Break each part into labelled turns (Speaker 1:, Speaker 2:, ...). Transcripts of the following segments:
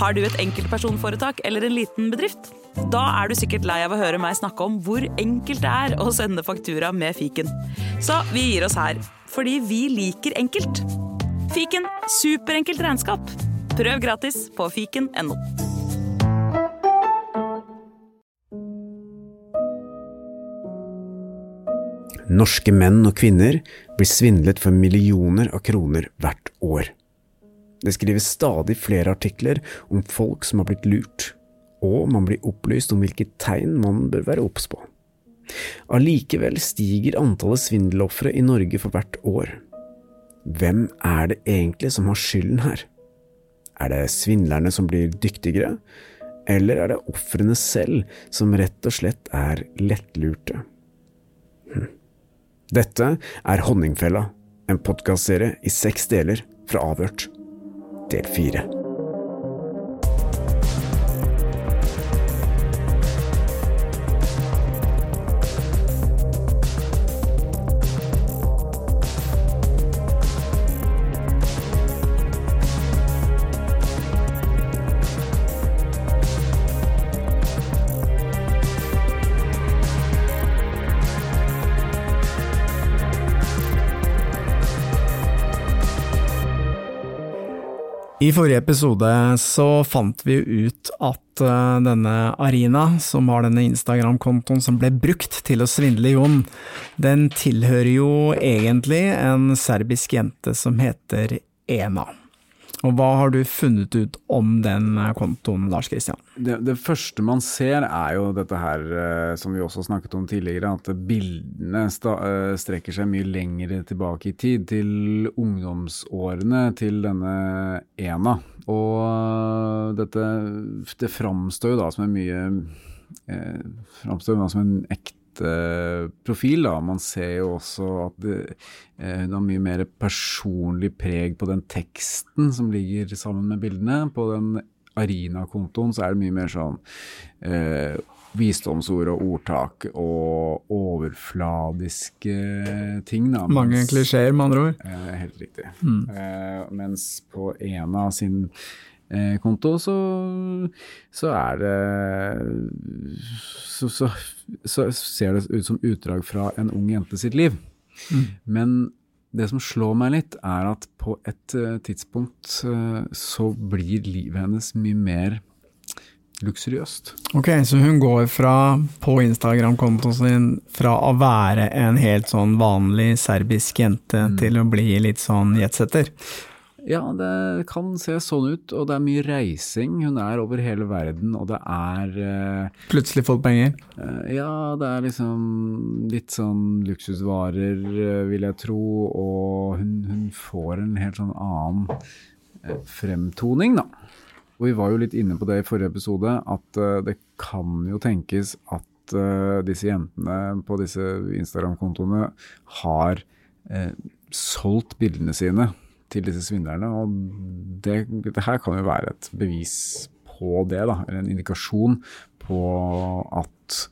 Speaker 1: Har du et enkeltpersonforetak eller en liten bedrift? Da er du sikkert lei av å høre meg snakke om hvor enkelt det er å sende faktura med fiken. Så vi gir oss her, fordi vi liker enkelt. Fiken superenkelt regnskap. Prøv gratis på fiken.no.
Speaker 2: Norske menn og kvinner blir svindlet for millioner av kroner hvert år. Det skrives stadig flere artikler om folk som har blitt lurt, og man blir opplyst om hvilke tegn man bør være obs på. Allikevel stiger antallet svindelofre i Norge for hvert år. Hvem er det egentlig som har skylden her? Er det svindlerne som blir dyktigere, eller er det ofrene selv som rett og slett er lettlurte? Hm. Dette er Honningfella, en podkastserie i seks deler fra Avhørt, del fire.
Speaker 3: I forrige episode så fant vi ut at uh, denne Arina, som har denne Instagram-kontoen som ble brukt til å svindle Jon, den tilhører jo egentlig en serbisk jente som heter Ena. Og hva har du funnet ut om den kontoen, Lars Kristian?
Speaker 4: Det, det, første man ser er jo dette her eh, som vi også snakket om tidligere, at bildene eh, strekker seg mye lengre tilbake i tid, til ungdomsårene til denne Ena. Og dette det framstår jo da som en mye eh, Framstår som en ekte profil. Da. Man ser jo også at det, eh, har mye mer personlig preg på den teksten som ligger sammen med bildene. På den Arina-kontoen så er det mye mer sånn eh, visdomsord og ordtak og overfladiske ting. Da.
Speaker 3: Mange klisjeer, med andre ord.
Speaker 4: Eh, helt riktig. Mm. Eh, mens på en av sin konto, så, så er det så, så, så, ser det ut som utdrag fra en ung jente sitt liv. Mm. Men det som slår meg litt, er at på et uh, tidspunkt uh, så blir livet hennes mye mer luksuriøst.
Speaker 3: Ok, så hun går fra, på Instagram-kontoen sin, fra å være en helt sånn vanlig serbisk jente mm. til å bli litt sånn jetsetter?
Speaker 4: Ja, det kan se sånn ut, og det er mye reising. Hun er over hele verden, og det er uh,
Speaker 3: Plutselig fått penger?
Speaker 4: Uh, ja, det er liksom litt sånn luksusvarer, uh, vil jeg tro, og hun, hun, får en helt sånn annen fremtoning, da. Og vi var jo litt inne på det i forrige episode, at det kan jo tenkes at disse jentene på disse Instagram-kontoene har solgt bildene sine til disse svindlerne. Og det, det, her kan jo være et bevis på det, da, eller en indikasjon på at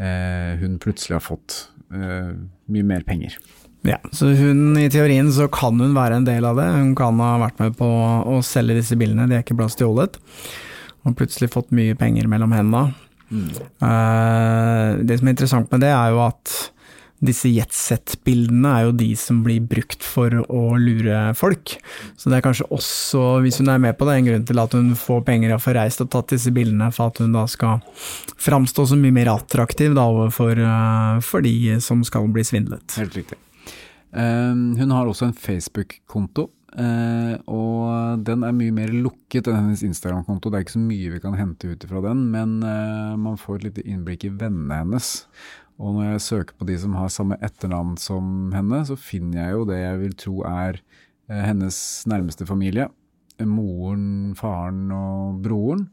Speaker 4: eh, hun plutselig har fått eh, mye mer penger.
Speaker 3: Ja, så hun i teorien så kan hun være en del av det. Hun kan ha vært med på å selge disse bilene, de er ikke blitt stjålet. Og plutselig fått mye penger mellom hendene. Mm. Eh, det som er interessant med det, er jo at disse jetset-bildene er jo de som blir brukt for å lure folk. Så det er kanskje også, hvis hun er med på det, en grunn til at hun får penger av å få reist og tatt disse bildene, for at hun da skal framstå så mye mer attraktiv da overfor uh, for de som skal bli svindlet.
Speaker 4: Helt riktig. Uh, hun har også en Facebook-konto. Uh, og den er mye mer lukket enn hennes Instagram-konto. Det er ikke så mye vi kan hente ut fra den, men uh, man får et lite innblikk i vennene hennes. Og når jeg søker på de som har samme etternavn som henne, så finner jeg jo det jeg vil tro er uh, hennes nærmeste familie. Moren, faren og broren.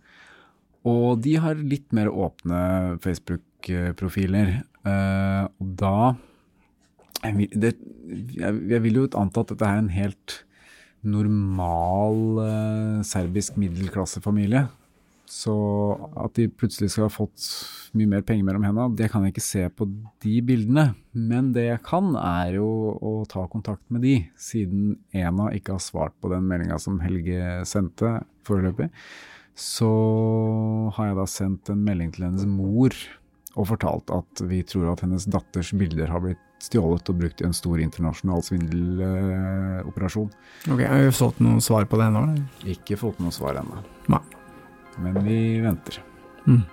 Speaker 4: Og de har litt mer åpne Facebook-profiler. Uh, og da jeg vil, det, jeg vil, jo anta at dette er en helt normal eh, serbisk middelklassefamilie. Så at de plutselig skal ha fått mye mer penger mellom hendene, det kan jeg ikke se på de bildene. Men det jeg kan, er jo å ta kontakt med de, siden Ena ikke har svart på den meldinga som Helge sendte foreløpig. så har jeg da sendt en melding til hennes mor og fortalt at vi tror at hennes datters bilder har blitt stjålet og brukt i en stor internasjonal svindeloperasjon.
Speaker 3: Ok, Har vi fått noe svar på det ennå?
Speaker 4: Ikke fått noe svar ennå, men vi venter.
Speaker 3: Mm.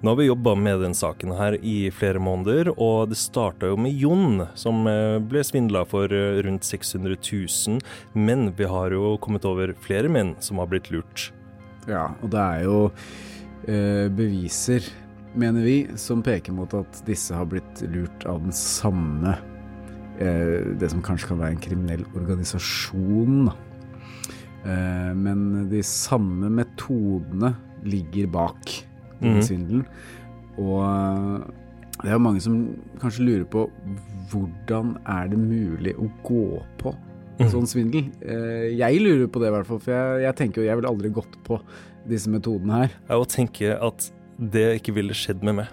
Speaker 5: Nå har vi jobba med den saken her i flere måneder, og det starta jo med Jon, som eh, ble svindla for eh, rundt 600 000. Men vi har jo kommet over flere menn som har blitt lurt.
Speaker 4: Ja, og det er jo eh, beviser, mener vi, som peker mot at disse har blitt lurt av den samme eh, Det som kanskje kan være en kriminell organisasjon. Eh, men de samme metodene ligger bak
Speaker 5: Mhm.
Speaker 4: svindelen. Og eh, det er mange som kanskje lurer på hvordan er det mulig å gå på
Speaker 5: en
Speaker 4: sånn svindel? Eh, jeg lurer på det i hvert fall, for jeg, jeg tenker jo jeg ville aldri gått på disse metodene her.
Speaker 5: Jeg tenker at det ikke ville skjedd med meg.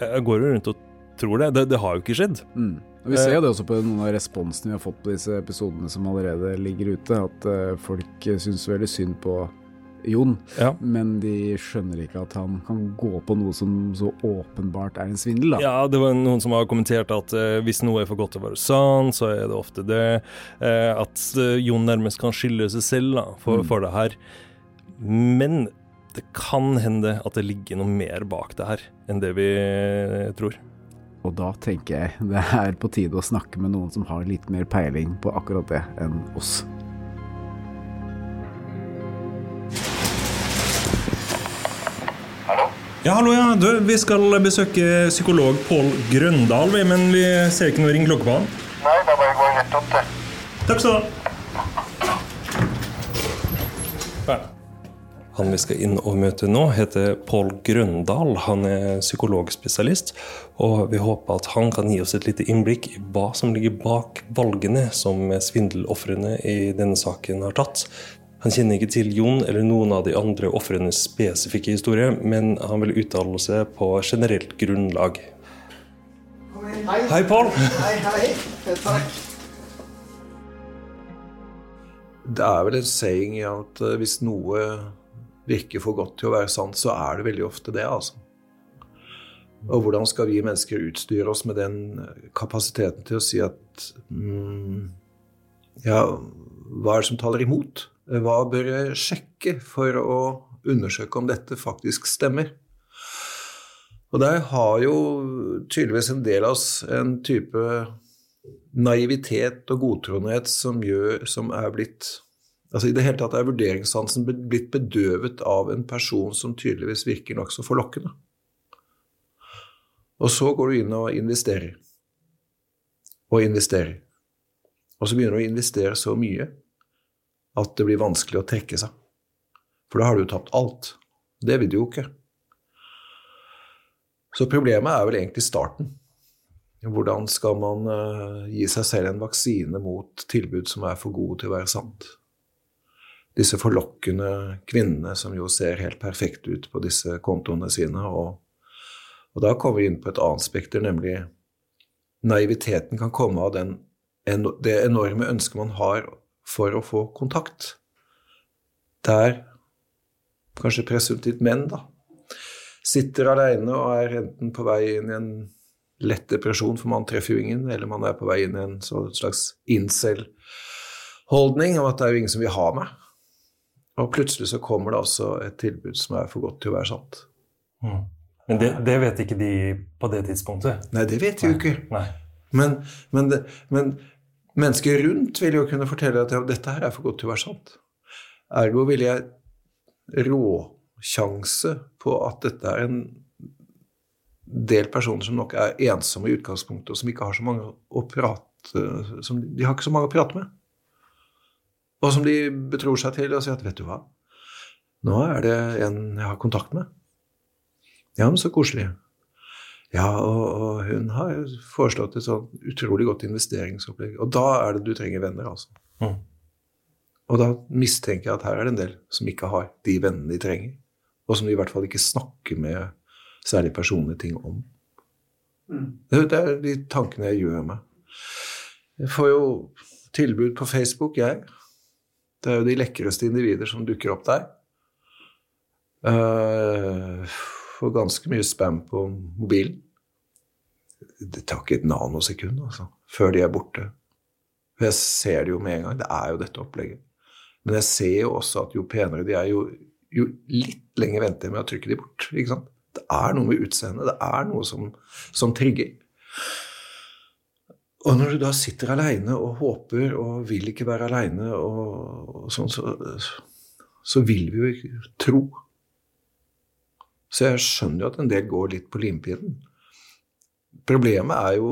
Speaker 5: Jeg går jo rundt og tror det. Det, det har jo ikke skjedd.
Speaker 4: Mm. Vi ser jo det også på noen av responsene vi har fått på disse episodene som allerede ligger ute, at eh, folk uh, syns veldig synd på Jon,
Speaker 5: Ja.
Speaker 4: men de skjønner ikke at han kan gå på noe som så åpenbart er en svindel, da.
Speaker 5: Ja, det var noen som har kommentert at eh, hvis noe er for godt til å være sant, så er det ofte det. Eh, at eh, Jon nærmest kan skylde seg selv da, for,
Speaker 4: Mm.
Speaker 5: for det her. Men det kan hende at det ligger noe mer bak det her enn det vi eh, tror.
Speaker 4: Og da tenker jeg det er på tide å snakke med noen som har litt mer peiling på akkurat det enn oss.
Speaker 5: Ja, hallo, ja. Du, vi skal besøke psykolog Pål Grøndal, men vi ser ikke noe ringeklokke på han.
Speaker 6: Nei, da bare går jeg rett opp det.
Speaker 5: Takk skal du ha. Han vi skal inn og møte nå, heter Pål Grøndal. Han er psykologspesialist, og vi håper at han kan gi oss et lite innblikk i hva som ligger bak valgene som svindelofrene i denne saken har tatt. Han kjenner ikke til Jon eller noen av de andre ofrenes spesifikke historie, men han vil uttale seg på generelt grunnlag. Hei, Pål.
Speaker 6: Hei, hei. Takk.
Speaker 7: Det er vel en saying at eh, hvis noe virker for godt til å være sant, så er det veldig ofte det, altså. Og hvordan skal vi mennesker utstyre oss med den eh, kapasiteten til å si at mm, Ja, hva er det som taler imot? Hva bør jeg sjekke for å undersøke om dette faktisk stemmer? Og der har jo tydeligvis en del av oss en type naivitet og godtroenhet som, som er blitt Altså I det hele tatt er vurderingssansen blitt bedøvet av en person som tydeligvis virker nokså forlokkende. Og så går du inn og investerer. Og investerer. Og så begynner du å investere så mye at det blir vanskelig å trekke seg. For da har du tapt alt. Det vil du jo ikke. Så problemet er vel egentlig starten. Hvordan skal man eh, gi seg selv en vaksine mot tilbud som er for gode til å være sant? Disse forlokkende kvinnene som jo ser helt perfekte ut på disse kontoene sine. Og, og da kommer vi inn på et annet spekter, nemlig naiviteten kan komme av den, det enorme ønsket man har for å få kontakt. Der kanskje presumptivt menn, da, sitter alene og er enten på vei inn i en lett depresjon, for man treffer jo ingen, eller man er på vei inn i en slags incel-holdning om at det er jo ingen som vil ha meg. Og plutselig så kommer det altså et tilbud som er for godt til å være sant.
Speaker 5: Men det, det vet ikke de på det tidspunktet.
Speaker 7: Nei, det vet de jo ikke.
Speaker 5: Nei.
Speaker 7: Men, men, det, men mennesker rundt vil jo kunne fortelle at ja, dette her er for godt til å være sant. Ergo vil jeg råsjanse på at dette er en del personer som nok er ensomme i utgangspunktet, og som ikke har så mange å prate som, De har ikke så mange å prate med. Og som de betror seg til og sier at vet du hva, nå er det en jeg har kontakt med. Ja, men så koselig. Ja, og, og hun har foreslått et sånn utrolig godt investeringsopplegg. Og da er det du trenger venner, altså.
Speaker 5: Mm.
Speaker 7: Og da mistenker jeg at her er det en del som ikke har de vennene de trenger. Og som de i hvert fall ikke snakker med særlig personlige ting om. Mm. det er de tankene jeg gjør meg. Jeg får jo tilbud på Facebook, jeg. Det er jo de lekreste individer som dukker opp der. Uh, får ganske mye spam på mobilen. Det tar ikke et nanosekund altså, før de er borte. For jeg ser det jo med en gang. Det er jo dette opplegget. Men jeg ser jo også at jo penere de er, jo, jo litt lenger venter jeg med å trykke de bort. Det er noe med utseendet. Det er noe som, som trigger. Og når du da sitter aleine og håper og vil ikke være aleine, og, og sånn, så, så vil vi jo ikke tro. Så jeg skjønner jo at en del går litt på limpinnen. Problemet er jo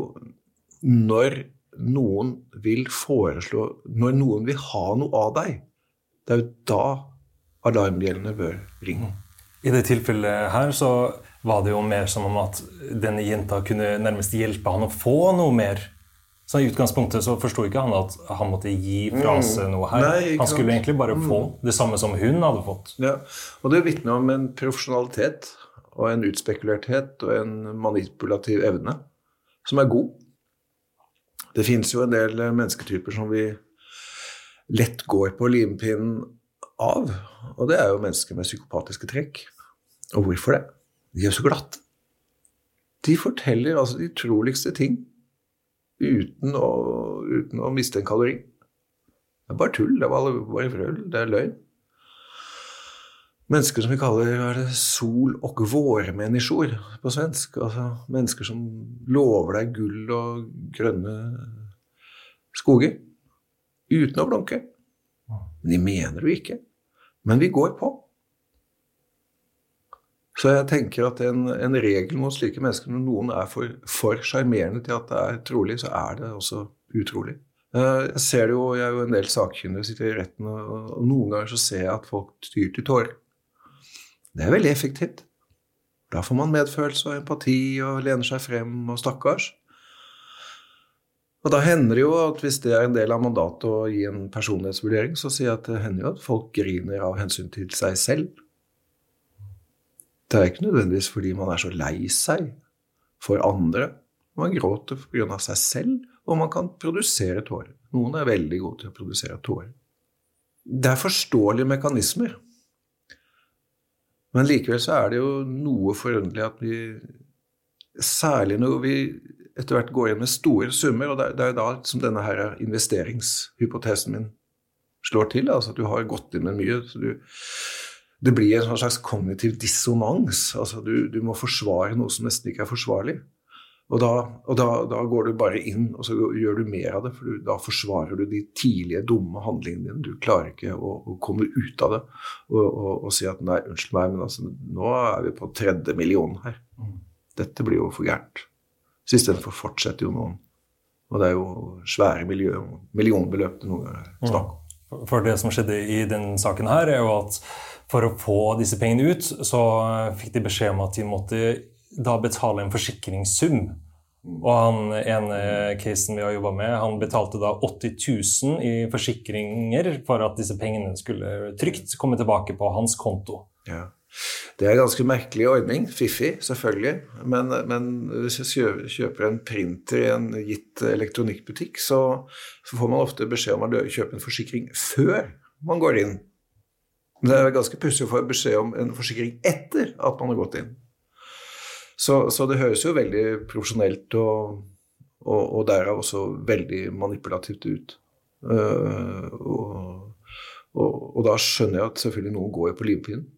Speaker 7: når noen vil foreslå Når noen vil ha noe av deg. Det er jo da alarmbjellene bør ringe.
Speaker 5: I det tilfellet her så var det jo mer som om at denne jenta kunne nærmest hjelpe han å få noe mer. Så i utgangspunktet så forsto ikke han at han måtte gi fra
Speaker 7: Mm.
Speaker 5: seg noe her.
Speaker 7: Nei,
Speaker 5: han skulle egentlig bare få det samme som hun hadde fått.
Speaker 7: Ja, og det vitner om en profesjonalitet og en utspekulerthet og en manipulativ evne som er god. Det finnes jo en del eh, mennesketyper som vi lett går på limpinnen av, og det er jo mennesker med psykopatiske trekk. Og hvorfor det? De er så glatte. De forteller altså de troligste ting uten å, uten å miste en kalori. Det er bare tull, det er bare, vrøl, det er løgn. Mennesker som vi kaller er sol- og vårmennesker på svensk. Altså mennesker som lover deg gull og grønne skoger. Uten å blunke. Men de mener jo ikke. Men vi går på. Så jeg tenker at en, en regel mot slike mennesker, når noen er for sjarmerende til at det er trolig, så er det også utrolig. Eh, Jeg ser det jo, jeg er jo en del sakkyndige, sitter i retten, og noen ganger så ser jeg at folk tyr til tårer. Det er veldig effektivt. Da får man medfølelse og empati og lener seg frem og stakkars. Og da hender det jo at hvis det er en del av mandatet å gi en personlighetsvurdering, så sier jeg at det hender jo at folk griner av hensyn til seg selv. Det er ikke nødvendigvis fordi man er så lei seg for andre. Man gråter pga. seg selv, og man kan produsere tårer. Noen er veldig gode til å produsere tårer. Det er forståelige mekanismer. Men likevel så er det jo noe forunderlig at vi Særlig når vi etter hvert går inn med store summer, og det er jo da som denne her investeringshypotesen min slår til. Altså at du har gått inn med mye. så du det blir en sånn slags kognitiv dissonans. Altså du, du må forsvare noe som nesten ikke er forsvarlig. Og, da, og da, da går du bare inn og så gjør du mer av det, for du, da forsvarer du de tidlige dumme handlingene dine. Du klarer ikke å, å komme ut av det og, og, og si at nei, unnskyld meg, men altså, nå er vi på tredje million her. Dette blir jo for gærent. Så istedenfor fortsetter jo noen. Og det er jo svære miljø, millionbeløp det noen ganger er snakk om.
Speaker 5: For det som skjedde i den saken her, er jo at for å få disse pengene ut, så fikk de beskjed om at de måtte da betale en forsikringssum. Og han ene casen vi har jobba med, han betalte da 80 000 i forsikringer for at disse pengene skulle trygt komme tilbake på hans konto.
Speaker 7: Ja. Det er en ganske merkelig ordning. Fiffig, selvfølgelig. Men, men hvis jeg kjøper en printer i en gitt elektronikkbutikk, så, får man ofte beskjed om å kjøpe en forsikring før man går inn. Men det er ganske pussig å få beskjed om en forsikring etter at man har gått inn. Så, så det høres jo veldig profesjonelt og, og, og derav også veldig manipulativt ut. Uh, og, og, da skjønner jeg at selvfølgelig noen går på livpinnen.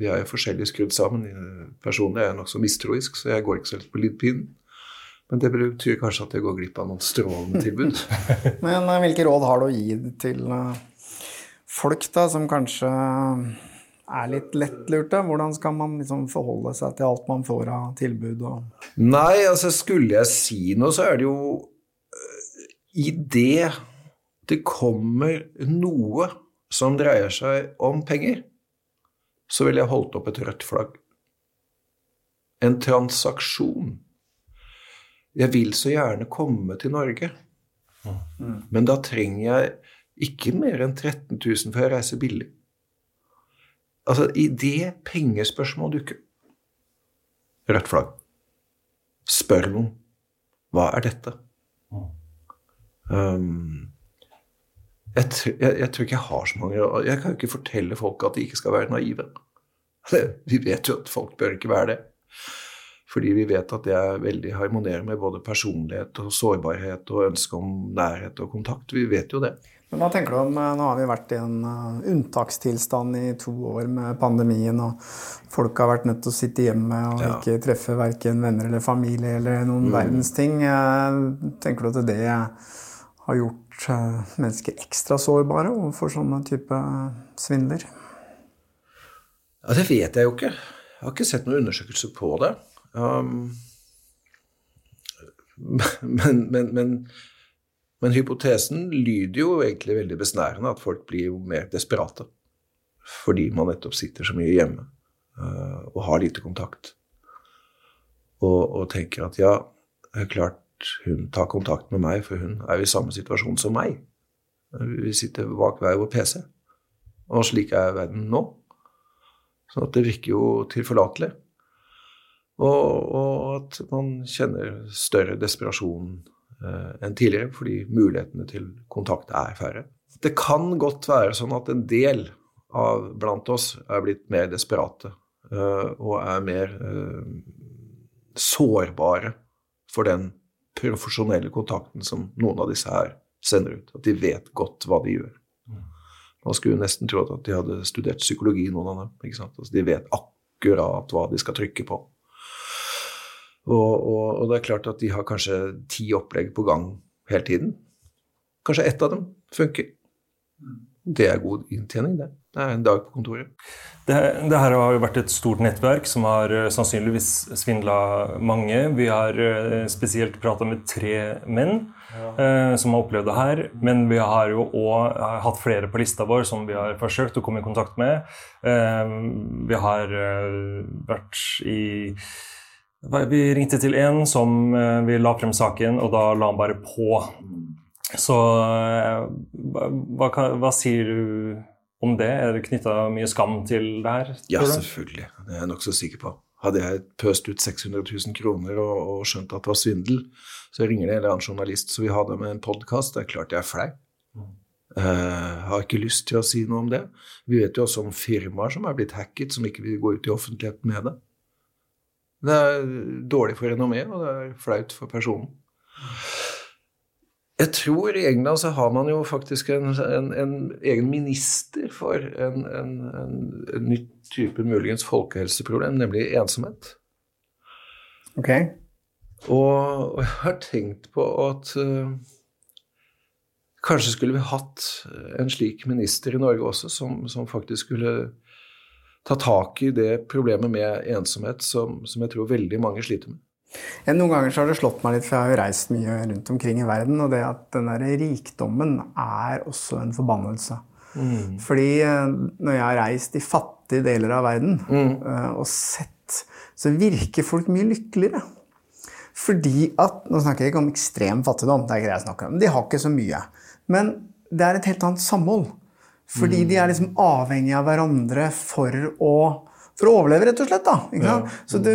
Speaker 7: Vi er jo forskjellig skrudd sammen. Personlig er jeg nokså mistroisk, så jeg går ikke så lett på livpinnen. Men det betyr kanskje at jeg går glipp av noen strålende tilbud.
Speaker 3: Men eh, hvilke råd har du å gi til eh, folk da, som kanskje er litt lettlurte? Hvordan skal man liksom forholde seg til alt man får av tilbud? Og...
Speaker 7: Nei, altså skulle jeg si noe, så er det jo øh, I det det kommer noe som dreier seg om penger, så ville jeg holdt opp et rødt flagg. En transaksjon. Jeg vil så gjerne komme til Norge, men da trenger jeg ikke mer enn 13 000 for jeg reiser billig. Altså, i det pengespørsmålet dukker Rødt flagg. Spør noen. Hva er dette? Um, jeg, jeg, jeg tror ikke jeg har så mange Jeg kan jo ikke fortelle folk at de ikke skal være naive. Vi vet jo at folk bør ikke være det. Fordi vi vet at det er veldig harmonerer med både personlighet og sårbarhet og ønske om nærhet og kontakt. Vi vet jo det.
Speaker 3: Men hva tenker du om, eh, Nå har vi vært i en eh, unntakstilstand i to år med pandemien, og folk har vært nødt til å sitte hjemme og
Speaker 7: Ja.
Speaker 3: ikke treffe verken venner eller familie eller noen verdens ting. Eh, Tenker du at det har gjort mennesker ekstra sårbare overfor sånne type svindler?
Speaker 7: Ja, Det vet jeg jo ikke. Jeg har ikke sett noen undersøkelser på det. Um, men, men, men, men hypotesen lyder jo egentlig veldig besnærende, at folk blir jo mer desperate. Fordi man nettopp sitter så mye hjemme uh, og har lite kontakt. Og, og tenker at ja, det er klart hun tar kontakt med meg, for hun er jo i samme situasjon som meg. Vi sitter bak hver vår PC. Og slik er verden nå. Sånn at det virker jo tilforlatelig. Og, og at man kjenner større desperasjon eh, enn tidligere, fordi mulighetene til kontakt er færre. Det kan godt være sånn at en del av blant oss er blitt mer desperate eh, og er mer eh, sårbare for den profesjonelle kontakten som noen av disse her sender ut. At de vet godt hva de gjør. Man skulle nesten tro at de hadde studert psykologi, noen av dem. Altså, de vet akkurat hva de skal trykke på. Og, og, og det er klart at de har kanskje ti opplegg på gang hele tiden. Kanskje ett av dem funker. Det er god inntjening, det. Det er en dag på kontoret.
Speaker 5: Det, det her har jo vært et stort nettverk som har eh, sannsynligvis svindla mange. Vi har eh, spesielt prata med tre menn eh, som har opplevd det her. Men vi har jo òg hatt flere på lista vår som vi har forsøkt å komme i kontakt med. Eh, vi har eh, vært i Vi ringte til en som eh, vi la frem saken, og da la han bare på. Så eh, hva, hva, sier du om det? Er det knytta mye skam til det her?
Speaker 7: Ja, selvfølgelig. Det er jeg nokså sikker på. Hadde jeg pøst ut 600 000 kroner og, og skjønt at det var svindel, så ringer det en eller annen journalist så vi ha det med en podkast. Det er klart jeg er flau. Uh, har ikke lyst til å si noe om det. Vi vet jo også om firmaer som er blitt hacket, som ikke vil gå ut i offentligheten med det. Det er dårlig for renommeet, og det er flaut for personen. Jeg tror i England så har man jo faktisk en, en, en egen minister for en, en, en, en ny type muligens folkehelseproblem, nemlig ensomhet.
Speaker 3: Ok.
Speaker 7: Og, og jeg har tenkt på at uh, kanskje skulle vi hatt en slik minister i Norge også, som, som faktisk skulle ta tak i det problemet med ensomhet som, som jeg tror veldig mange sliter med.
Speaker 3: Ja, Noen ganger så har det slått meg litt, for jeg har jo reist mye rundt omkring i verden, og det at den der rikdommen er også en forbannelse. Fordi eh, når jeg har reist i fattige deler av verden mm. og sett, så virker folk mye lykkeligere. Fordi at Nå snakker jeg ikke om ekstrem fattigdom, det er ikke det jeg snakker om. De har ikke så mye. Men det er et helt annet samhold. Fordi de er liksom avhengige av hverandre for å, for å overleve, rett og slett. sant? Så, du,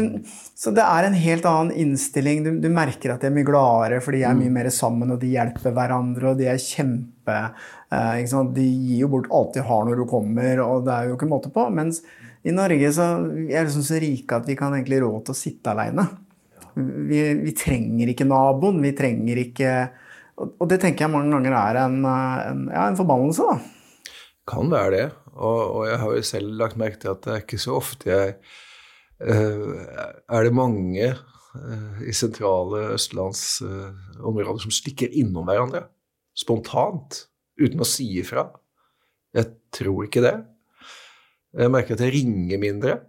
Speaker 3: så det er en helt annen innstilling. Du, du merker at de er mye gladere, for de er mye mer sammen, og de hjelper hverandre, og de er kjempe eh? De gir jo bort alt de har når du kommer, og det er jo ikke måte på. Mens i Norge så vi er liksom så rike at vi kan egentlig råd til å sitte aleine. Vi, vi trenger ikke naboen, vi trenger ikke Og, og det tenker jeg mange ganger er en, en, ja, en forbannelse, da.
Speaker 7: Kan være det. Og, og jeg har jo selv lagt merke til at det er ikke så ofte jeg eh, Er det mange eh, i sentrale østlandsområder som stikker innom hverandre spontant, uten å si ifra? Jeg tror ikke det. Jeg merker at jeg ringer mindre.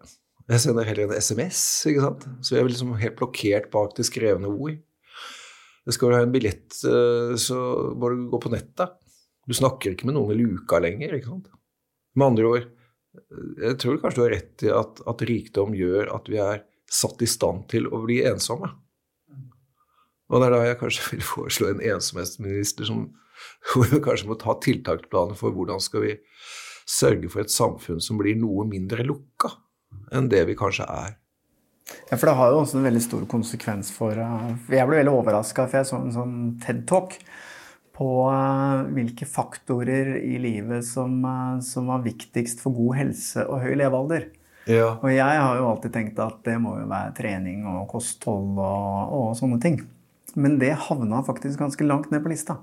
Speaker 7: Jeg sender heller en SMS, ikke sant. Så jeg er liksom helt blokkert bak det skrevne ord. Skal du ha en billett, eh, så må du gå på nettet. Du snakker ikke med noen i luka lenger. ikke sant? Med andre ord, jeg tror kanskje du har rett i at, at rikdom gjør at vi er satt i stand til å bli ensomme. Og det er da jeg kanskje vil foreslå en ensomhetsminister som, hvor vi kanskje må ta tiltaksplaner for hvordan skal vi sørge for et samfunn som blir noe mindre lukka enn det vi kanskje er.
Speaker 3: Ja, for det har jo også en veldig stor konsekvens for uh, Jeg ble veldig overraska, for jeg så en sånn TED-talk på eh, hvilke faktorer i livet som, eh, som var viktigst for god helse og høy levealder.
Speaker 7: Ja.
Speaker 3: Og jeg har jo alltid tenkt at det må jo være trening og kosthold og, og sånne ting. Men det havna faktisk ganske langt ned på lista.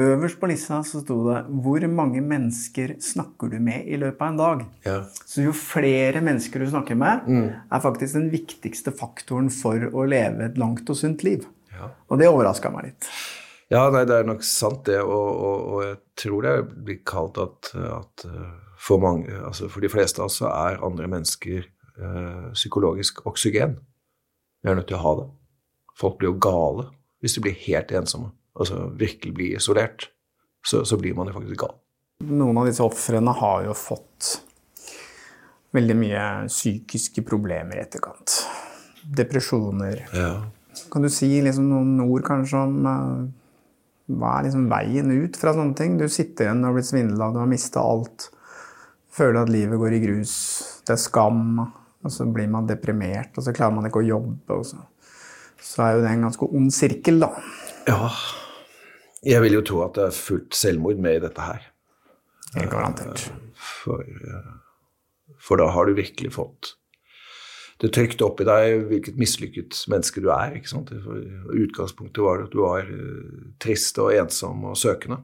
Speaker 3: Øverst på lista så sto det 'Hvor mange mennesker snakker du med i løpet av en dag?'
Speaker 7: ja.
Speaker 3: Så jo flere mennesker du snakker med, er faktisk den viktigste faktoren for å leve et langt og sunt liv.
Speaker 7: Ja.
Speaker 3: Og det overraska meg litt.
Speaker 7: Ja, nei, det er nok sant det, og, og, og jeg tror det blir kalt at, at eh, for mange, altså for de fleste av oss så er andre mennesker eh, psykologisk oksygen. Vi er nødt til å ha det. Folk blir jo gale hvis de blir helt ensomme, altså virkelig blir isolert. Så, så blir man jo faktisk gal.
Speaker 3: Noen av disse ofrene har jo fått veldig mye psykiske problemer i etterkant. Depresjoner.
Speaker 7: Ja.
Speaker 3: Kan du si liksom noen ord kanskje om eh, hva er liksom veien ut fra sånne ting? Du sitter igjen og har blitt svindla, du har mista alt. Føler at livet går i grus. Det er skam. Og så blir man deprimert, og så klarer man ikke å jobbe. Og så. så er jo det en ganske ond sirkel, da.
Speaker 7: ja. Jeg vil jo tro at det er fullt selvmord med i dette her.
Speaker 3: Helt garantert.
Speaker 7: For, eh, for da har du virkelig fått det trykte opp i deg hvilket mislykket menneske du er. ikke sant? Utgangspunktet var at du var eh, trist og ensom og søkende.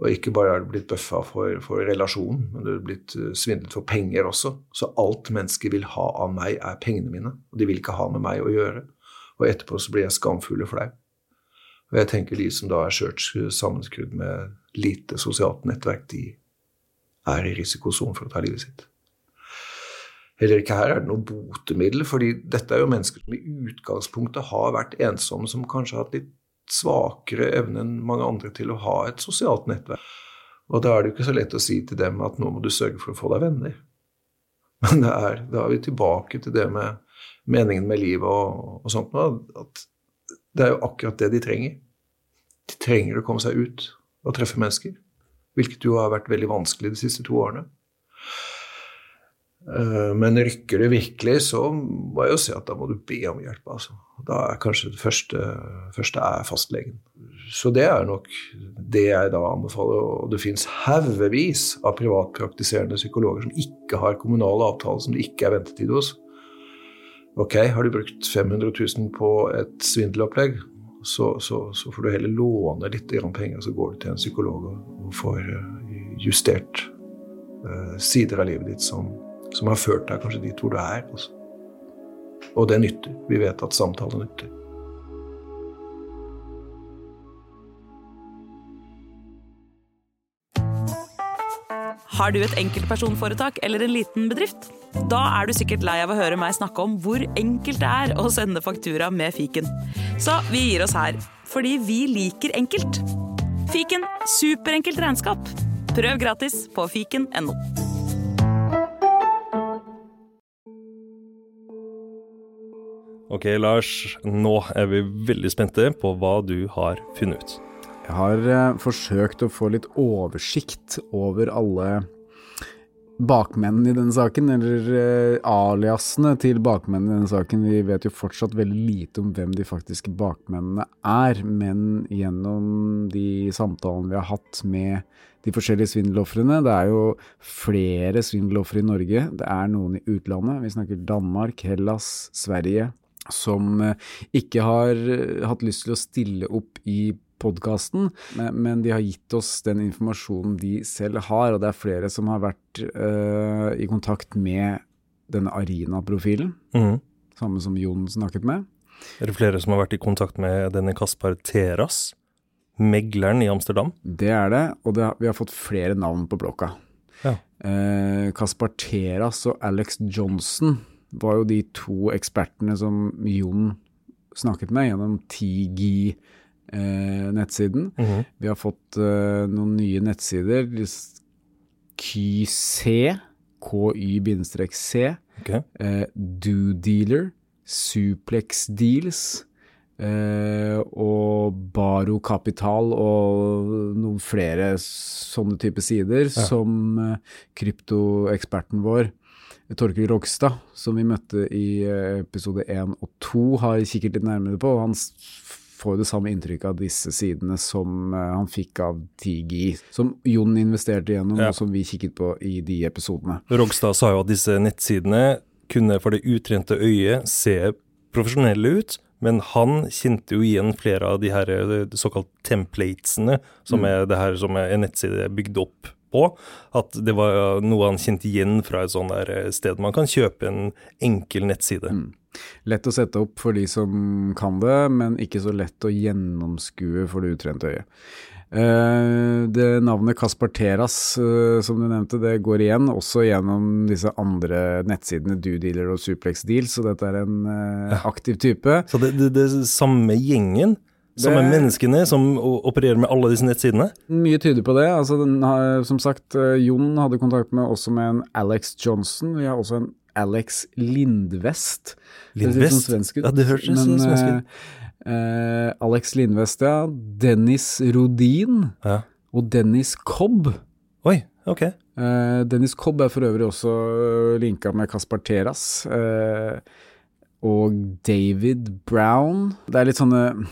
Speaker 7: Og ikke bare er du blitt bøffa for, for relasjonen, men du er blitt eh, svindlet for penger også. Så alt mennesket vil ha av meg, er pengene mine. Og de vil ikke ha med meg å gjøre. Og etterpå så blir jeg skamfull og flau. Og jeg tenker de som da er skjørt sammenskrudd med lite sosialt nettverk, de er i risikosonen for å ta livet sitt. Heller ikke her er det noe botemiddel, fordi dette er jo mennesker som i utgangspunktet har vært ensomme, som kanskje har hatt litt svakere evne enn mange andre til å ha et sosialt nettverk. Og da er det jo ikke så lett å si til dem at nå må du sørge for å få deg venner. Men det er, da er vi tilbake til det med meningen med livet og, og sånt. At det er jo akkurat det de trenger. De trenger å komme seg ut og treffe mennesker. Hvilket jo har vært veldig vanskelig de siste to årene. Eh, Men rykker det virkelig, så må jeg jo si at da må du be om hjelp. Altså. Da er kanskje det første, første er fastlegen. Så det er nok det jeg da anbefaler. Og det fins haugevis av privatpraktiserende psykologer som ikke har kommunale avtaler som det ikke er ventetid hos. Ok, har du brukt 500 000 på et svindelopplegg, så, så, så får du heller låne litt penger, så går du til en psykolog og, og får eh, justert eh, sider av livet ditt som, som har ført deg kanskje dit hvor du er. Også. Og det nytter. Vi vet at samtale nytter.
Speaker 1: Har du et enkeltpersonforetak eller en liten bedrift? Da er du sikkert lei av å høre meg snakke om hvor enkelt det er å sende faktura med fiken. Så vi gir oss her, fordi vi liker enkelt. Fiken superenkelt regnskap. Prøv gratis på fiken.no.
Speaker 5: Ok, Lars. Nå er vi veldig spente på hva du har funnet ut.
Speaker 4: Jeg har eh, forsøkt å få litt oversikt over alle bakmennene i denne saken, eller eh, aliasene til bakmennene i denne saken. Vi vet jo fortsatt veldig lite om hvem de faktiske bakmennene er, men gjennom de samtalene vi har hatt med de forskjellige svindelofrene, det er jo flere svindelofre i Norge, det er noen i utlandet, vi snakker Danmark, Hellas, Sverige, som eh, ikke har eh, hatt lyst til å stille opp i podkasten, men, de har gitt oss den informasjonen de selv har, og det er flere som har vært uh, i kontakt med denne Arina-profilen,
Speaker 5: mm.
Speaker 4: samme som Jon snakket med.
Speaker 5: Er det flere som har vært i kontakt med denne Kaspar Teras, megleren i Amsterdam?
Speaker 4: Det er det, og det, vi har fått flere navn på blokka.
Speaker 5: Ja.
Speaker 4: Uh, Kaspar Teras og Alex Johnson var jo de to ekspertene som Jon snakket med gjennom TGI-nettsiden.
Speaker 5: Mhm.
Speaker 4: Vi har fått eh, noen nye nettsider. KYC, KY-C,
Speaker 5: Okay.
Speaker 4: eh, DoDealer, Suplex Deals eh, og Baro Kapital og noen flere sånne type sider som eh, kryptoeksperten vår Torkel Rogstad, som vi møtte i eh, episode 1 og 2, har kikket litt nærmere på. Han får det samme inntrykket av disse sidene som eh, han fikk av TGI, som Jon investerte gjennom,
Speaker 5: Ja.
Speaker 4: og som vi kikket på i de episodene.
Speaker 5: Rogstad sa jo at disse nettsidene kunne for det utrente øyet se profesjonelle ut, men han kjente jo igjen flere av de her eh, såkalt templatesene, som er det her som er en nettside bygd opp på. At det var noe han kjente igjen fra et sånt der eh, sted man kan kjøpe en enkel nettside.
Speaker 4: Lett å sette opp for de som kan det, men ikke så lett å gjennomskue for det utrente øyet. Eh, det navnet Kaspar Teras, eh, som du nevnte, det går igjen også gjennom disse andre nettsidene DoDealer og Suplex Deal, så dette er en eh, aktiv type.
Speaker 5: Så det, det, det samme gjengen, samme menneskene som opererer med alle disse nettsidene.
Speaker 4: Mye tyder på det. Altså, den har, som sagt, eh, Jon hadde kontakt med også med en Alex Johnson. Vi har også en Alex Lindvest.
Speaker 5: Lindvest?
Speaker 4: Det svensk ut.
Speaker 5: Ja, det høres ut
Speaker 4: som
Speaker 5: svensk ut.
Speaker 4: eh, eh, Alex Lindvest, ja. Dennis Rodin
Speaker 5: Ja.
Speaker 4: og Dennis Cobb.
Speaker 5: Oi, ok.
Speaker 4: Eh, Dennis Cobb er for øvrig også eh, linka med Kaspar Teras. eh, og David Brown. Det er litt sånne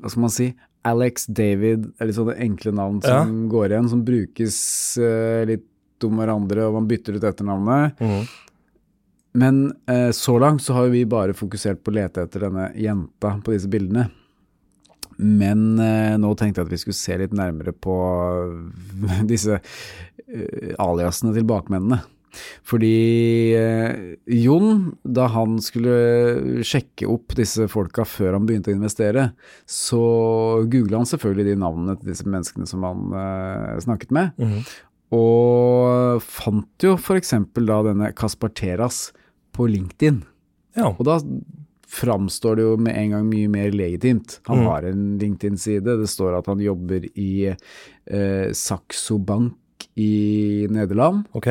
Speaker 4: Hva skal man si? Alex David er litt sånne enkle navn som går igjen, som brukes uh, litt om hverandre, og man bytter ut etternavnet.
Speaker 5: Mm.
Speaker 4: Men uh, så langt så har vi bare fokusert på å lete etter denne jenta på disse bildene. Men uh, nå tenkte jeg at vi skulle se litt nærmere på disse aliasene til bakmennene. Fordi eh, Jon, da han skulle sjekke opp disse folka før han begynte å investere, så googla han selvfølgelig de navnene til disse menneskene som han eh, snakket med.
Speaker 5: Mhm.
Speaker 4: Og fant jo f.eks. da denne Kaspar Teras på LinkedIn.
Speaker 5: Ja.
Speaker 4: Og da framstår det jo med en gang mye mer legitimt. Han
Speaker 5: Mm.
Speaker 4: har en LinkedIn-side, det står at han jobber i eh, Saxo Bank i Nederland,
Speaker 5: Ok.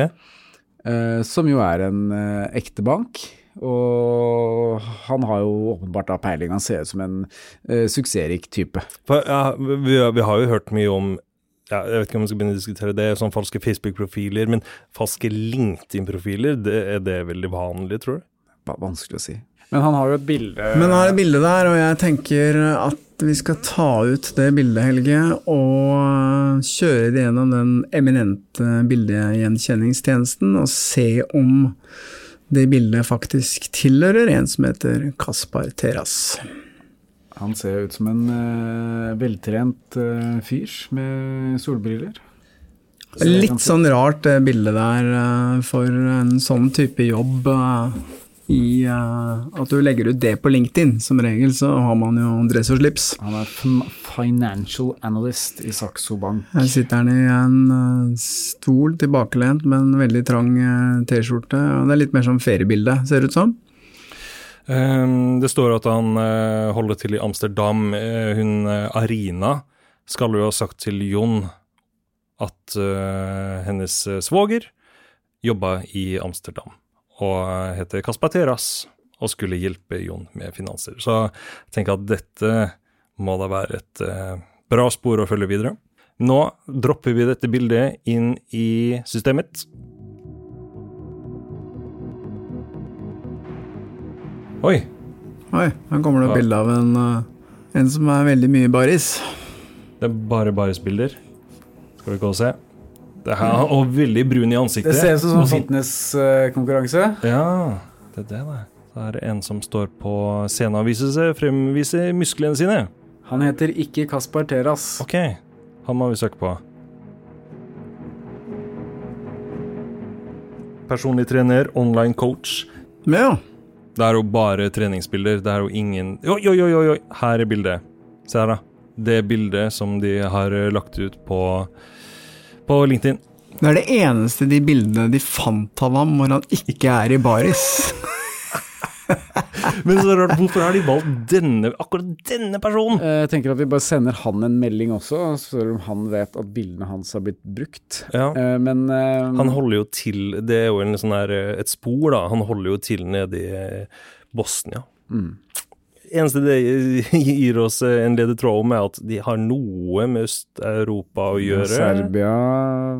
Speaker 4: Eh, som jo er en uh, ekte bank. Og han har jo åpenbart da peiling, han ser ut som en uh, suksessrik type.
Speaker 5: For, ja, vi, vi har jo hørt mye om ja, jeg vet ikke om vi skal begynne å diskutere det, sånn falske Facebook-profiler, men falske LinkedIn-profiler, det, er det veldig vanlig, tror du?
Speaker 4: Vanskelig å si. Men han har jo et bilde
Speaker 3: Men han har et bilde der, og jeg tenker at vi skal ta ut det bildet, Helge, og kjøre det gjennom den eminente bildegjenkjenningstjenesten, og se om det bildet faktisk tilhører en som heter Kaspar Teras.
Speaker 4: Han ser ut som en uh, veltrent uh, fyr med solbriller.
Speaker 3: Litt sånn rart det bildet der uh, for en sånn type jobb eh, i uh, at du legger ut det på LinkedIn. Som regel så har man jo dress og slips.
Speaker 4: Han er financial analyst i Saxo Bank.
Speaker 3: Her sitter han i en eh, stol tilbakelent med en veldig trang eh, T-skjorte. og Det er litt mer som feriebilde, ser det ut som.
Speaker 5: Um, det står at han uh, holder til i Amsterdam. Uh, hun uh, Arina skal jo ha sagt til Jon at hennes svoger jobba i Amsterdam og heter Kaspar Teras og skulle hjelpe Jon med finanser. Så jeg tenker at dette må da være et eh, bra spor å følge videre. Nå dropper vi dette bildet inn i systemet. Oi.
Speaker 3: Oi, her kommer det et bilde av en, eh, en som er veldig mye baris.
Speaker 5: Det er bare barisbilder. Skal vi gå og se. Det her, og veldig brun i ansiktet.
Speaker 4: Det ser ut som en
Speaker 5: sånn-
Speaker 4: fitnesskonkurranse.
Speaker 5: Ja, det er det, det. Så er det en som står på scenen og viser seg, fremviser musklene sine.
Speaker 4: Han heter ikke Kaspar Teras.
Speaker 5: Ok, han må vi søke på. Personlig trener, online coach.
Speaker 3: Ja,
Speaker 5: Det er jo bare treningsbilder. Det er jo ingen Oi, oi, oi, oi, her er bildet. Se her, da. Det bildet som de har lagt ut på, på LinkedIn.
Speaker 3: det er det eneste de bildene de fant av ham hvor han ikke er i baris.
Speaker 5: Men så rart, hvorfor har de valgt denne, akkurat denne personen?
Speaker 4: Eh, Jeg tenker at vi bare sender han en melding også, spør om han vet at bildene hans har blitt brukt.
Speaker 5: Ja.
Speaker 4: Eh, Men eh,
Speaker 5: Han holder jo til Det er jo en sånn her, et spor, da. Han holder jo til nede i Bosnia.
Speaker 4: Mm.
Speaker 5: Eneste det gir oss eh, en ledetråd om, er at de har noe med Øst-Europa å gjøre.
Speaker 4: Serbia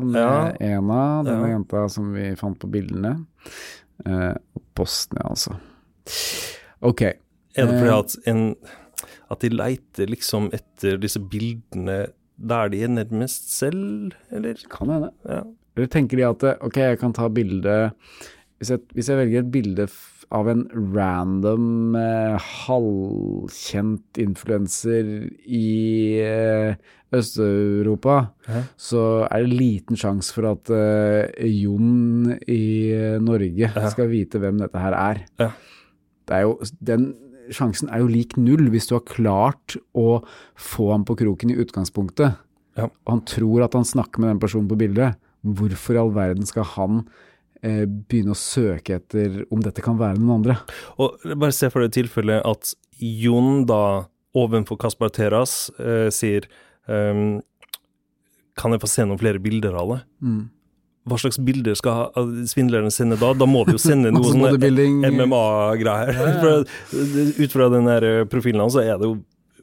Speaker 4: med
Speaker 5: Ja.
Speaker 4: Ena, denne
Speaker 5: Ja.
Speaker 4: jenta som vi fant på bildene. Eh, Bosnia, altså. Ok.
Speaker 5: Er det fordi
Speaker 4: Eh.
Speaker 5: at en at de leiter liksom etter disse bildene der de er nærmest selv, eller?
Speaker 4: Kan hende.
Speaker 5: Ja.
Speaker 4: Eller tenker de at ok, jeg kan ta bilde hvis hvis jeg velger et bilde av en random eh, halvkjent influenser i eh, Øst-Europa,
Speaker 5: Ja.
Speaker 4: så er det liten sjanse for at eh, Jon i Norge Norge skal vite hvem dette her er.
Speaker 5: Ja.
Speaker 4: Det er jo, den sjansen er jo lik null hvis du har klart å få ham på kroken i utgangspunktet,
Speaker 5: Ja.
Speaker 4: og han tror at han snakker med den personen på bildet. Hvorfor i all verden skal han eh, begynne å søke etter om dette kan være noen andre?
Speaker 5: Og bare se for deg tilfellet at Jon da ovenfor Kaspar Teras eh, sier ehm, Kan jeg få se noen flere bilder av det?
Speaker 4: Mm.
Speaker 5: Hva slags bilder skal svindlerne svindleren sende da? Da må de jo sende noe
Speaker 4: sånn.
Speaker 5: MMA-greier. For Ut fra den der profilen hans, så er det jo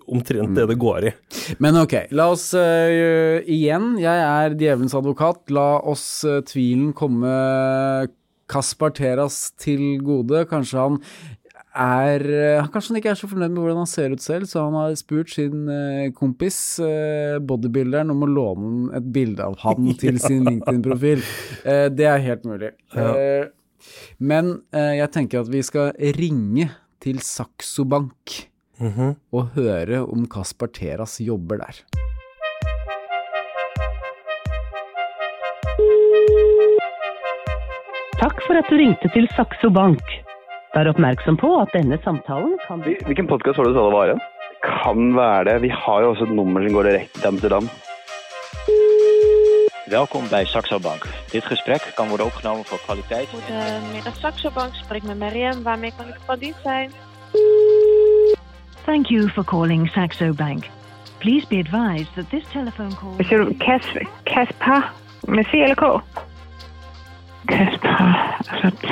Speaker 5: omtrent det det går i.
Speaker 4: Men ok, la oss uh, igjen, jeg er djevelens advokat, la oss uh, tvilen komme Kaspar Teras til gode. Kanskje han er eh, Kanskje han ikke er så fornøyd med hvordan han ser ut selv, så han har spurt sin kompis, bodybuilderen, om å låne et bilde av han til sin LinkedIn-profil. Det er helt mulig. Eh, men jeg tenker at vi skal ringe til Saxo Bank
Speaker 5: Mhm.
Speaker 4: og høre om Kaspar Teras jobber der.
Speaker 8: Takk for at du ringte til Saxo Bank. Vær oppmerksom på at denne samtalen kan
Speaker 9: Hvilken podkast var det du sa det var igjen? Kan være det. Vi har jo også et nummer som går direkte til Amsterdam.
Speaker 10: Welkom bij Saxo Bank. Dit gesprek kan worden opgenomen voor kwaliteit.
Speaker 11: Goedemiddag Saxo Bank, spreek met Mariam. Waarmee kan ik van dienst zijn?
Speaker 8: Thank you for calling Saxo Bank. Please be advised that this telephone call...
Speaker 11: Siger du? Kaspa med C eller K? Kaspa, altså T,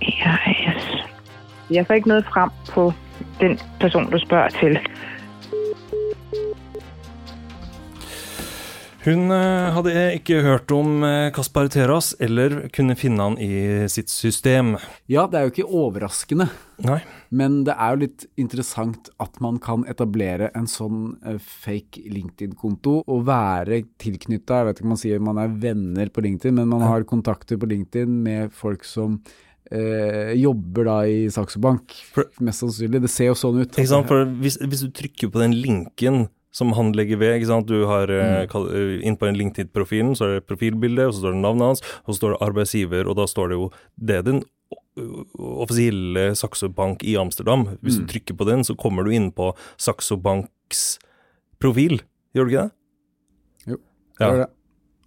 Speaker 11: E, R, S. Jeg får ikke noget frem på den person, du spørger til.
Speaker 5: Hun eh, hadde ikke hørt om eh, Kaspar Teras, eller kunne finne han i sitt system.
Speaker 4: Ja, det er jo ikke overraskende,
Speaker 5: Nei.
Speaker 4: men det er jo litt interessant at man kan etablere en sånn eh, fake LinkedIn-konto og være tilknytta, jeg vet ikke om man sier man er venner på LinkedIn, men man har kontakter på LinkedIn med folk som eh, jobber da i Saxo Bank, mest sannsynlig. Det ser jo sånn ut.
Speaker 5: Ikke hvis, hvis du trykker på den linken som han legger ved, ikke sant? du har eh,
Speaker 4: Mm.
Speaker 5: eh, inn på den LinkedIn-profilen, så er det profilbildet, og så står det navnet hans, og så står det arbeidsgiver, og da står det jo det er den offisielle Saxo Bank i Amsterdam. Hvis
Speaker 4: Mm.
Speaker 5: du trykker på den, så kommer du inn på Saxo Banks profil. Gjør du ikke det?
Speaker 4: Jo,
Speaker 5: Ja.
Speaker 4: gjør det.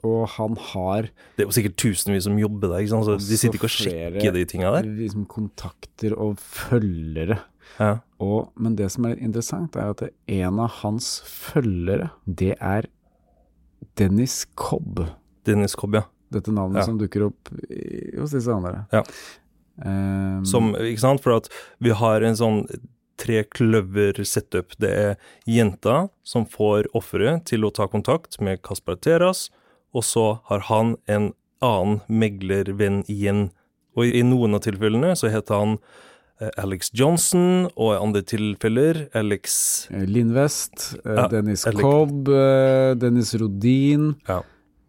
Speaker 4: Og han har
Speaker 5: Det er jo sikkert tusenvis som jobber der, ikke sant? så de sitter ikke og sjekker de tinga der.
Speaker 4: Liksom kontakter og følgere.
Speaker 5: Ja.
Speaker 4: Og, men det som er interessant, er at en av hans følgere, det er Dennis Cobb.
Speaker 5: Dennis Cobb, ja.
Speaker 4: Dette navnet
Speaker 5: Ja.
Speaker 4: som dukker opp i, hos disse andre.
Speaker 5: Ja.
Speaker 4: Um,
Speaker 5: Som, ikke sant, for at vi har en sånn tre kløver setup. Det er jenta som får offeret til å ta kontakt med Kaspar Teras, og så har han en annen meglervenn igjen. Og i, noen av tilfellene så heter han Alex Johnson, og i andre tilfeller Alex
Speaker 4: eh, Lindvest, eh,
Speaker 5: Ja,
Speaker 4: Dennis
Speaker 5: eller-
Speaker 4: Cobb, eh, Dennis Rodin,
Speaker 5: Ja.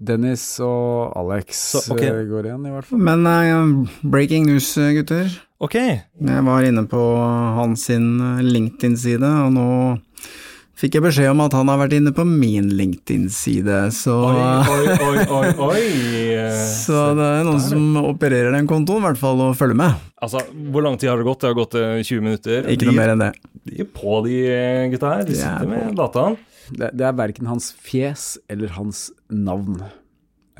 Speaker 4: Dennis og Alex
Speaker 5: Så, ok.
Speaker 4: eh, går igjen, i hvert fall.
Speaker 3: Men uh, breaking news, gutter.
Speaker 5: Ok,
Speaker 3: Jeg var inne på hans eh, LinkedIn-side, og nå fikk jeg beskjed om at han har vært inne på min LinkedIn-side, så
Speaker 5: oi, oi, oi, oi.
Speaker 3: Så det er noen som opererer den kontoen, i hvert fall, og følger med.
Speaker 5: Altså, hvor lang tid har det gått? Det har gått eh, 20 minutter.
Speaker 3: Ikke noe mer enn det.
Speaker 5: De er på, de eh, gutta her. De
Speaker 3: De er
Speaker 5: sitter med dataen.
Speaker 4: Det, det er verken hans fjes eller hans navn.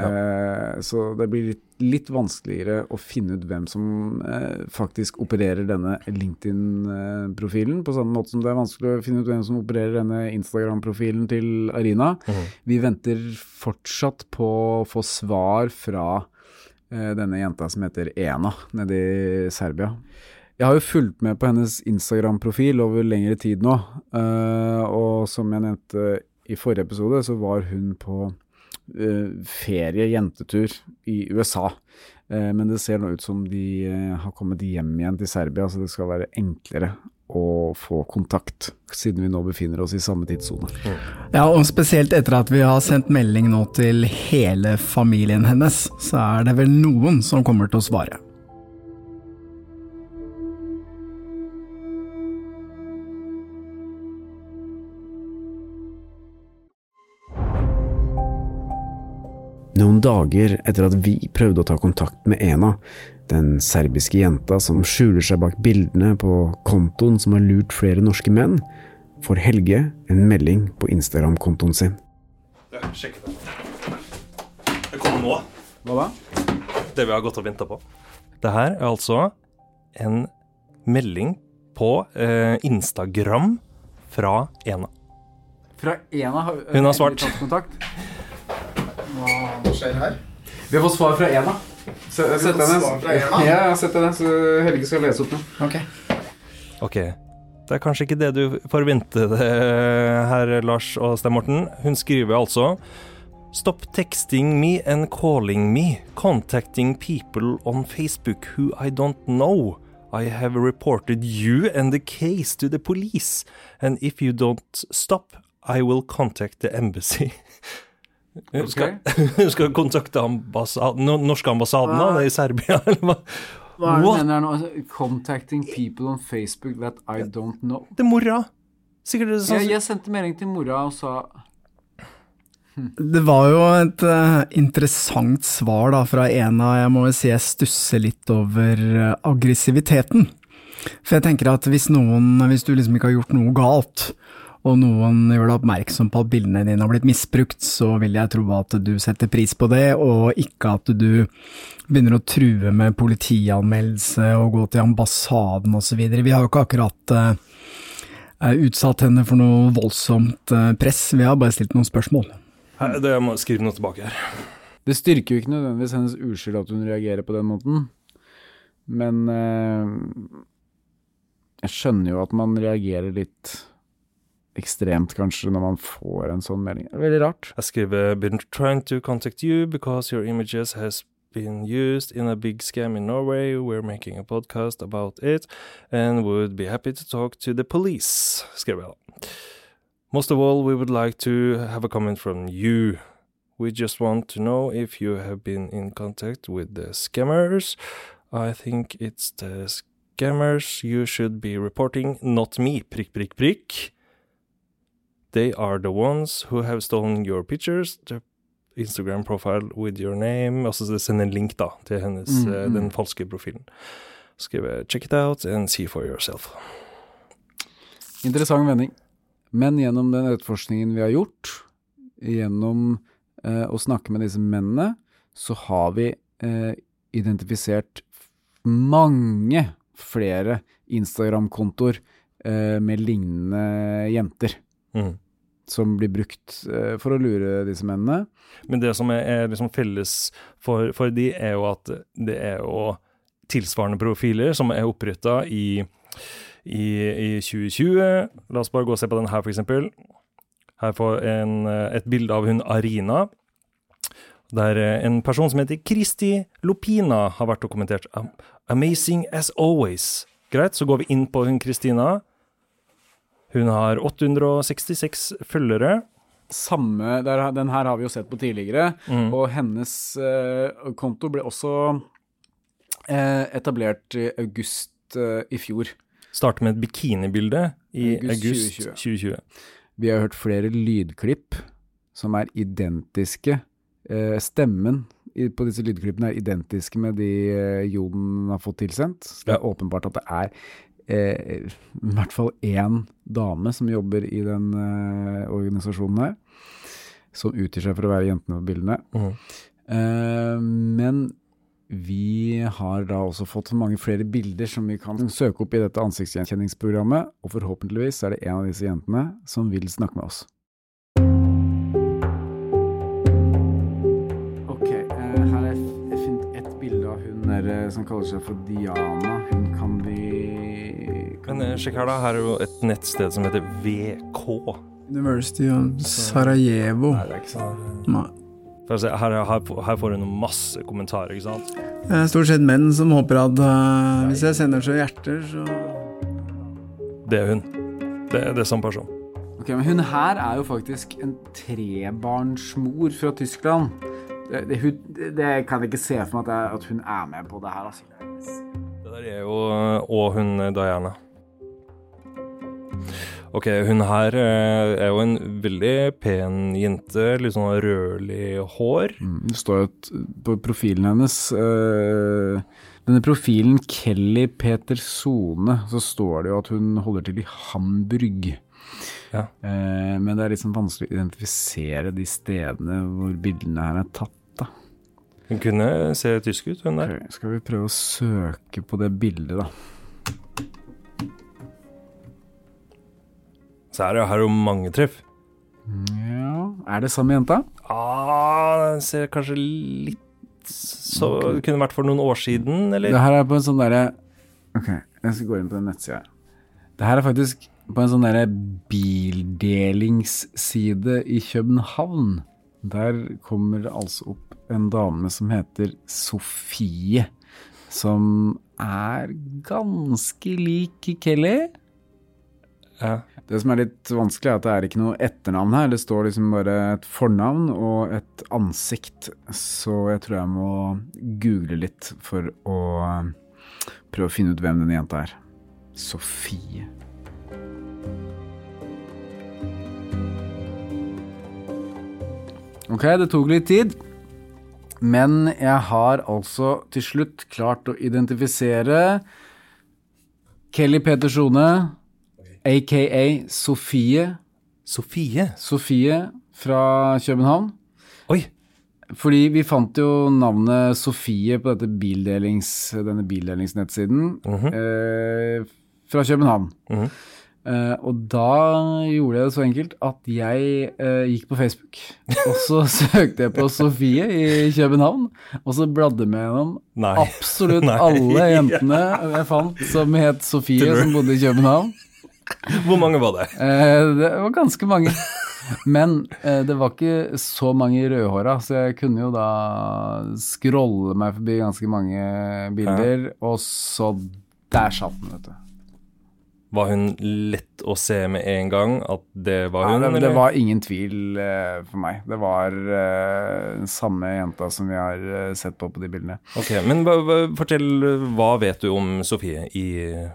Speaker 4: Eh, så det blir litt, litt vanskeligere å finne ut hvem som eh, faktisk opererer denne LinkedIn-profilen, på samme måte som det er vanskelig å finne ut hvem som opererer denne Instagram-profilen til Arina. Vi venter fortsatt på å få svar fra eh, denne jenta som heter Ena, nede i Serbia. Jeg har jo fulgt med på hennes Instagram-profil over lengre tid nå, eh, og som jeg nevnte i forrige episode, så var hun på ferie, jentetur, i USA. Eh, men det ser nå ut som de eh, har kommet hjem igjen til Serbia, så det skal være enklere å få kontakt, siden vi nå befinner oss i samme tidssone.
Speaker 3: Ja, og spesielt etter at vi har sendt melding nå til hele familien hennes, så er det vel noen som kommer til å svare.
Speaker 2: Noen dager etter at vi prøvde å ta kontakt med Ena, den serbiske jenta som skjuler seg bak bildene på kontoen som har lurt flere norske menn, får Helge en melding på Instagram-kontoen sin.
Speaker 5: Sjekk det. Det kommer nå.
Speaker 4: Hva da?
Speaker 5: Det vi har gått og venta på. Det her er altså en melding på eh, Instagram fra Ena.
Speaker 4: Fra Ena har
Speaker 5: Hun har svart.
Speaker 3: Hva skjer her?
Speaker 4: Vi har fått svar fra Ena. Sett ned. Ja, sett deg ned, så Helge skal lese opp noe.
Speaker 3: Ok.
Speaker 5: okay. Det er kanskje ikke det du forventet herr Lars og Stein Morten. Hun skriver altså Stop texting me and calling me. Contacting people on Facebook who I don't know. I have reported you and the case to the police. And if you don't stop, I will contact the embassy. Hun skal, du skal kontakte ambassaden, no- norske ambassaden da, i Serbia, eller hva?
Speaker 4: Hva er det
Speaker 5: What?
Speaker 4: mener nå? Altså, Contacting people on Facebook that I don't know.
Speaker 5: Det er mora. Sikkert det er sånn
Speaker 4: Jeg, jeg sendte melding til mora og sa
Speaker 3: Det var jo et uh, interessant svar da fra en av Jeg må jo si jeg stusser litt over uh, aggressiviteten. For jeg tenker at hvis noen, hvis du liksom ikke har gjort noe galt, og noen gjør deg oppmerksom på at bildene dine har blitt misbrukt, så vil jeg tro at du setter pris på det, og ikke at du begynner å true med politianmeldelse og gå til ambassaden osv. Vi har jo ikke akkurat uh, utsatt henne for noe voldsomt uh, press, vi har bare stilt noen spørsmål.
Speaker 5: Det, Jeg må skrive noe tilbake her.
Speaker 4: Det styrker jo ikke nødvendigvis hennes uskyld at hun reagerer på den måten, men uh, jeg skjønner jo at man reagerer litt ekstremt, kanskje, når man får en sånn melding. Veldig rart.
Speaker 5: Jeg skriver Been trying to contact you because your images has been used in a big scam in Norway. We're making a podcast about it and would be happy to talk to the police. Skriver jeg. Most of all, we would like to have a comment from you. We just want to know if you have been in contact with the scammers. I think it's the scammers you should be reporting, not me. Prikk, prikk, prikk. They are the ones who have stolen your pictures, the Instagram profile with your name. Altså det sender en link da til hennes,
Speaker 4: Mm,
Speaker 5: eh,
Speaker 4: mm.
Speaker 5: den falske profilen. Skriver 'check it out and see for yourself'.
Speaker 4: Interessant vending. Men gjennom den etterforskningen vi har gjort, gjennom eh, å snakke med disse mennene, så har vi eh, identifisert mange flere Instagram-kontoer eh, med lignende jenter.
Speaker 5: Mhm.
Speaker 4: Som blir brukt uh, for å lure disse mennene.
Speaker 5: Men det som er, er liksom felles for, for de, er jo at det er jo tilsvarende profiler som er oppretta i, i, i 2020. La oss bare gå og se på den her, eksempel. Her får en, eh, et bilde av hun Arina. Der eh, en person som heter Kristi Lopina har vært dokumentert. 'Amazing as always'. Greit, så går vi inn på hun Kristina. Hun har 866 følgere.
Speaker 4: Samme, der, Den her har vi jo sett på tidligere,
Speaker 5: Mm.
Speaker 4: og hennes eh, konto ble også eh, etablert i august eh, i fjor.
Speaker 5: Starter med et bikinibilde i
Speaker 4: August
Speaker 5: august
Speaker 4: 2020.
Speaker 5: 2020.
Speaker 4: Vi har hørt flere lydklipp som er identiske. Eh, stemmen på disse lydklippene er identiske med de eh, Jon har fått tilsendt. Så det er åpenbart at det er eh, i hvert fall én dame som jobber i den eh, organisasjonen her, som utgir seg for å være jentene på bildene.
Speaker 5: Mm.
Speaker 4: Eh, men vi har da også fått mange flere bilder som vi kan søke opp i dette ansiktsgjenkjenningsprogrammet, og forhåpentligvis er det en av disse jentene som vil snakke med oss. Som kaller seg for Diana. Hun kan vi
Speaker 5: Men eh, sjekk her, da. Her er jo et nettsted som heter VK.
Speaker 3: University of Sarajevo.
Speaker 5: Nei, det er ikke sånn.
Speaker 3: Nei.
Speaker 5: Her, her, her får hun masse kommentarer, ikke sant?
Speaker 3: Det er stort sett menn som håper at uh, hvis jeg sender så hjerter, så
Speaker 5: Det er hun. Det, det er samme person.
Speaker 4: Ok, men Hun her er jo faktisk en trebarnsmor fra Tyskland. Det, det, hun, det kan jeg ikke se for meg at, jeg, at hun er med på det her. altså.
Speaker 5: Det der er jo Og hun Diana. Ok, hun her eh, er jo en veldig pen jente. Litt sånn rødlig hår.
Speaker 4: Det står jo på profilen hennes eh, Denne profilen Kelly Petersone, så står det jo at hun holder til i Hamburg.
Speaker 5: Ja.
Speaker 4: Eh, men det er litt sånn vanskelig å identifisere de stedene hvor bildene her er tatt. da.
Speaker 5: Hun kunne se tysk ut, hun der.
Speaker 4: Okay, skal vi prøve å søke på det bildet, da.
Speaker 5: Så her, er- er jo mange treff.
Speaker 4: Ja, Er det samme jenta?
Speaker 5: Ah, den ser kanskje litt så Det kunne vært for noen år siden, eller?
Speaker 4: Det her er på en sånn derre Ok, jeg skal gå inn på den nettsida. Det her er faktisk på en sånn derre bildelingsside i København. Der kommer det altså opp en dame som heter Sofie. Som er ganske lik Kelly.
Speaker 5: Ja.
Speaker 4: Det som er litt vanskelig, er at det er ikke noe etternavn her. Det står liksom bare et fornavn og et ansikt. Så jeg tror jeg må google litt for å prøve å finne ut hvem denne jenta er. Sofie. Ok, det tok litt tid. Men jeg har altså til slutt klart å identifisere Kelly Petersone, aka Sofie.
Speaker 5: Sofie?
Speaker 4: Sofie fra København.
Speaker 5: Oi!
Speaker 4: Fordi vi fant jo navnet Sofie på bildelings, denne bildelingsnettsiden eh, fra København. Eh, og da gjorde jeg det så enkelt at jeg eh, gikk på Facebook, og så søkte jeg på Sofie i København, og så bladde meg gjennom absolutt
Speaker 5: Nei.
Speaker 4: alle jentene jeg fant som het Sofie, som bodde i København.
Speaker 5: Hvor mange var det?
Speaker 4: Eh, det var ganske mange. Men eh, det var ikke så mange rødhåra, så jeg kunne jo da scrolle meg forbi ganske mange bilder, og så Der satt den, vet du.
Speaker 5: Var hun lett å se med en gang at det var hun?
Speaker 4: Ja, det, det var ingen tvil uh, for meg. Det var den den samme jenta som vi har uh, sett på på de bildene.
Speaker 5: Ok, Men fortell, hva vet du om Sofie i,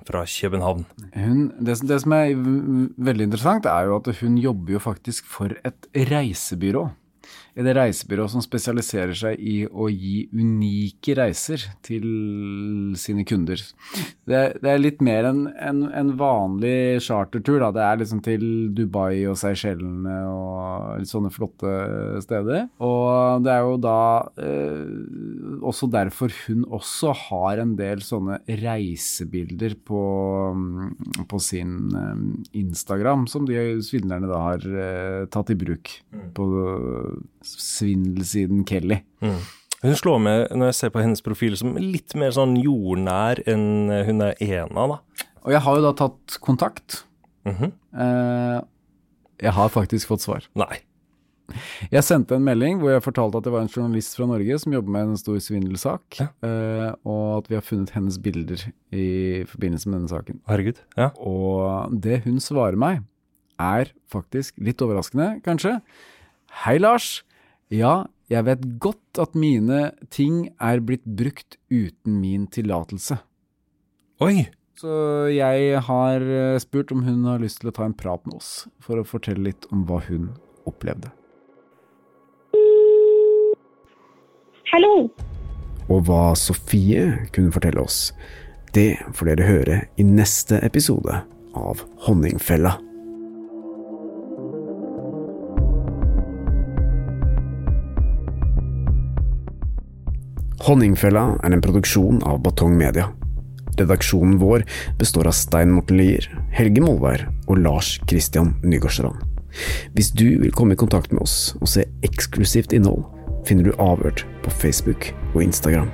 Speaker 5: fra København?
Speaker 4: Hun, det, det som er veldig interessant, er jo at hun jobber jo faktisk for et reisebyrå. Et reisebyrå som spesialiserer seg i å gi unike reiser til sine kunder. Det, det er litt mer enn en, en vanlig chartertur. Da. Det er liksom til Dubai og Seychellene og sånne flotte steder. Og det er jo da eh, også derfor hun også har en del sånne reisebilder på, mm, på sin eh, Instagram, som de svindlerne da har eh, tatt i bruk på svindelsiden Kelly.
Speaker 5: Mm. Hun slår meg, når jeg ser på hennes profil, som litt mer sånn jordnær enn hun er ena, da.
Speaker 4: Og jeg har jo da tatt kontakt.
Speaker 5: Mhm.
Speaker 4: Eh, jeg har faktisk fått svar.
Speaker 5: Nei.
Speaker 4: Jeg sendte en melding hvor jeg fortalte at det var en journalist fra Norge som jobber med en stor svindelsak, eh, og at vi har funnet hennes bilder i forbindelse med denne saken.
Speaker 5: Herregud, ja.
Speaker 4: Og det hun svarer meg, er faktisk litt overraskende, kanskje. Hei, Lars. Ja, jeg vet godt at mine ting er blitt brukt uten min tillatelse.
Speaker 5: Oi!
Speaker 4: Så jeg har eh, spurt om hun har lyst til å ta en prat med oss, for å fortelle litt om hva hun opplevde.
Speaker 8: Hallo!
Speaker 2: Og hva Sofie kunne fortelle oss, det får dere høre i neste episode av Honningfella. Honningfella er en produksjon av Batong Media. Redaksjonen vår består av Stein Morten Lier, Helge Molvær og Lars Christian Nygårdstrand. Hvis du vil komme i kontakt med oss og se eksklusivt innhold, finner du Avhørt på Facebook og Instagram.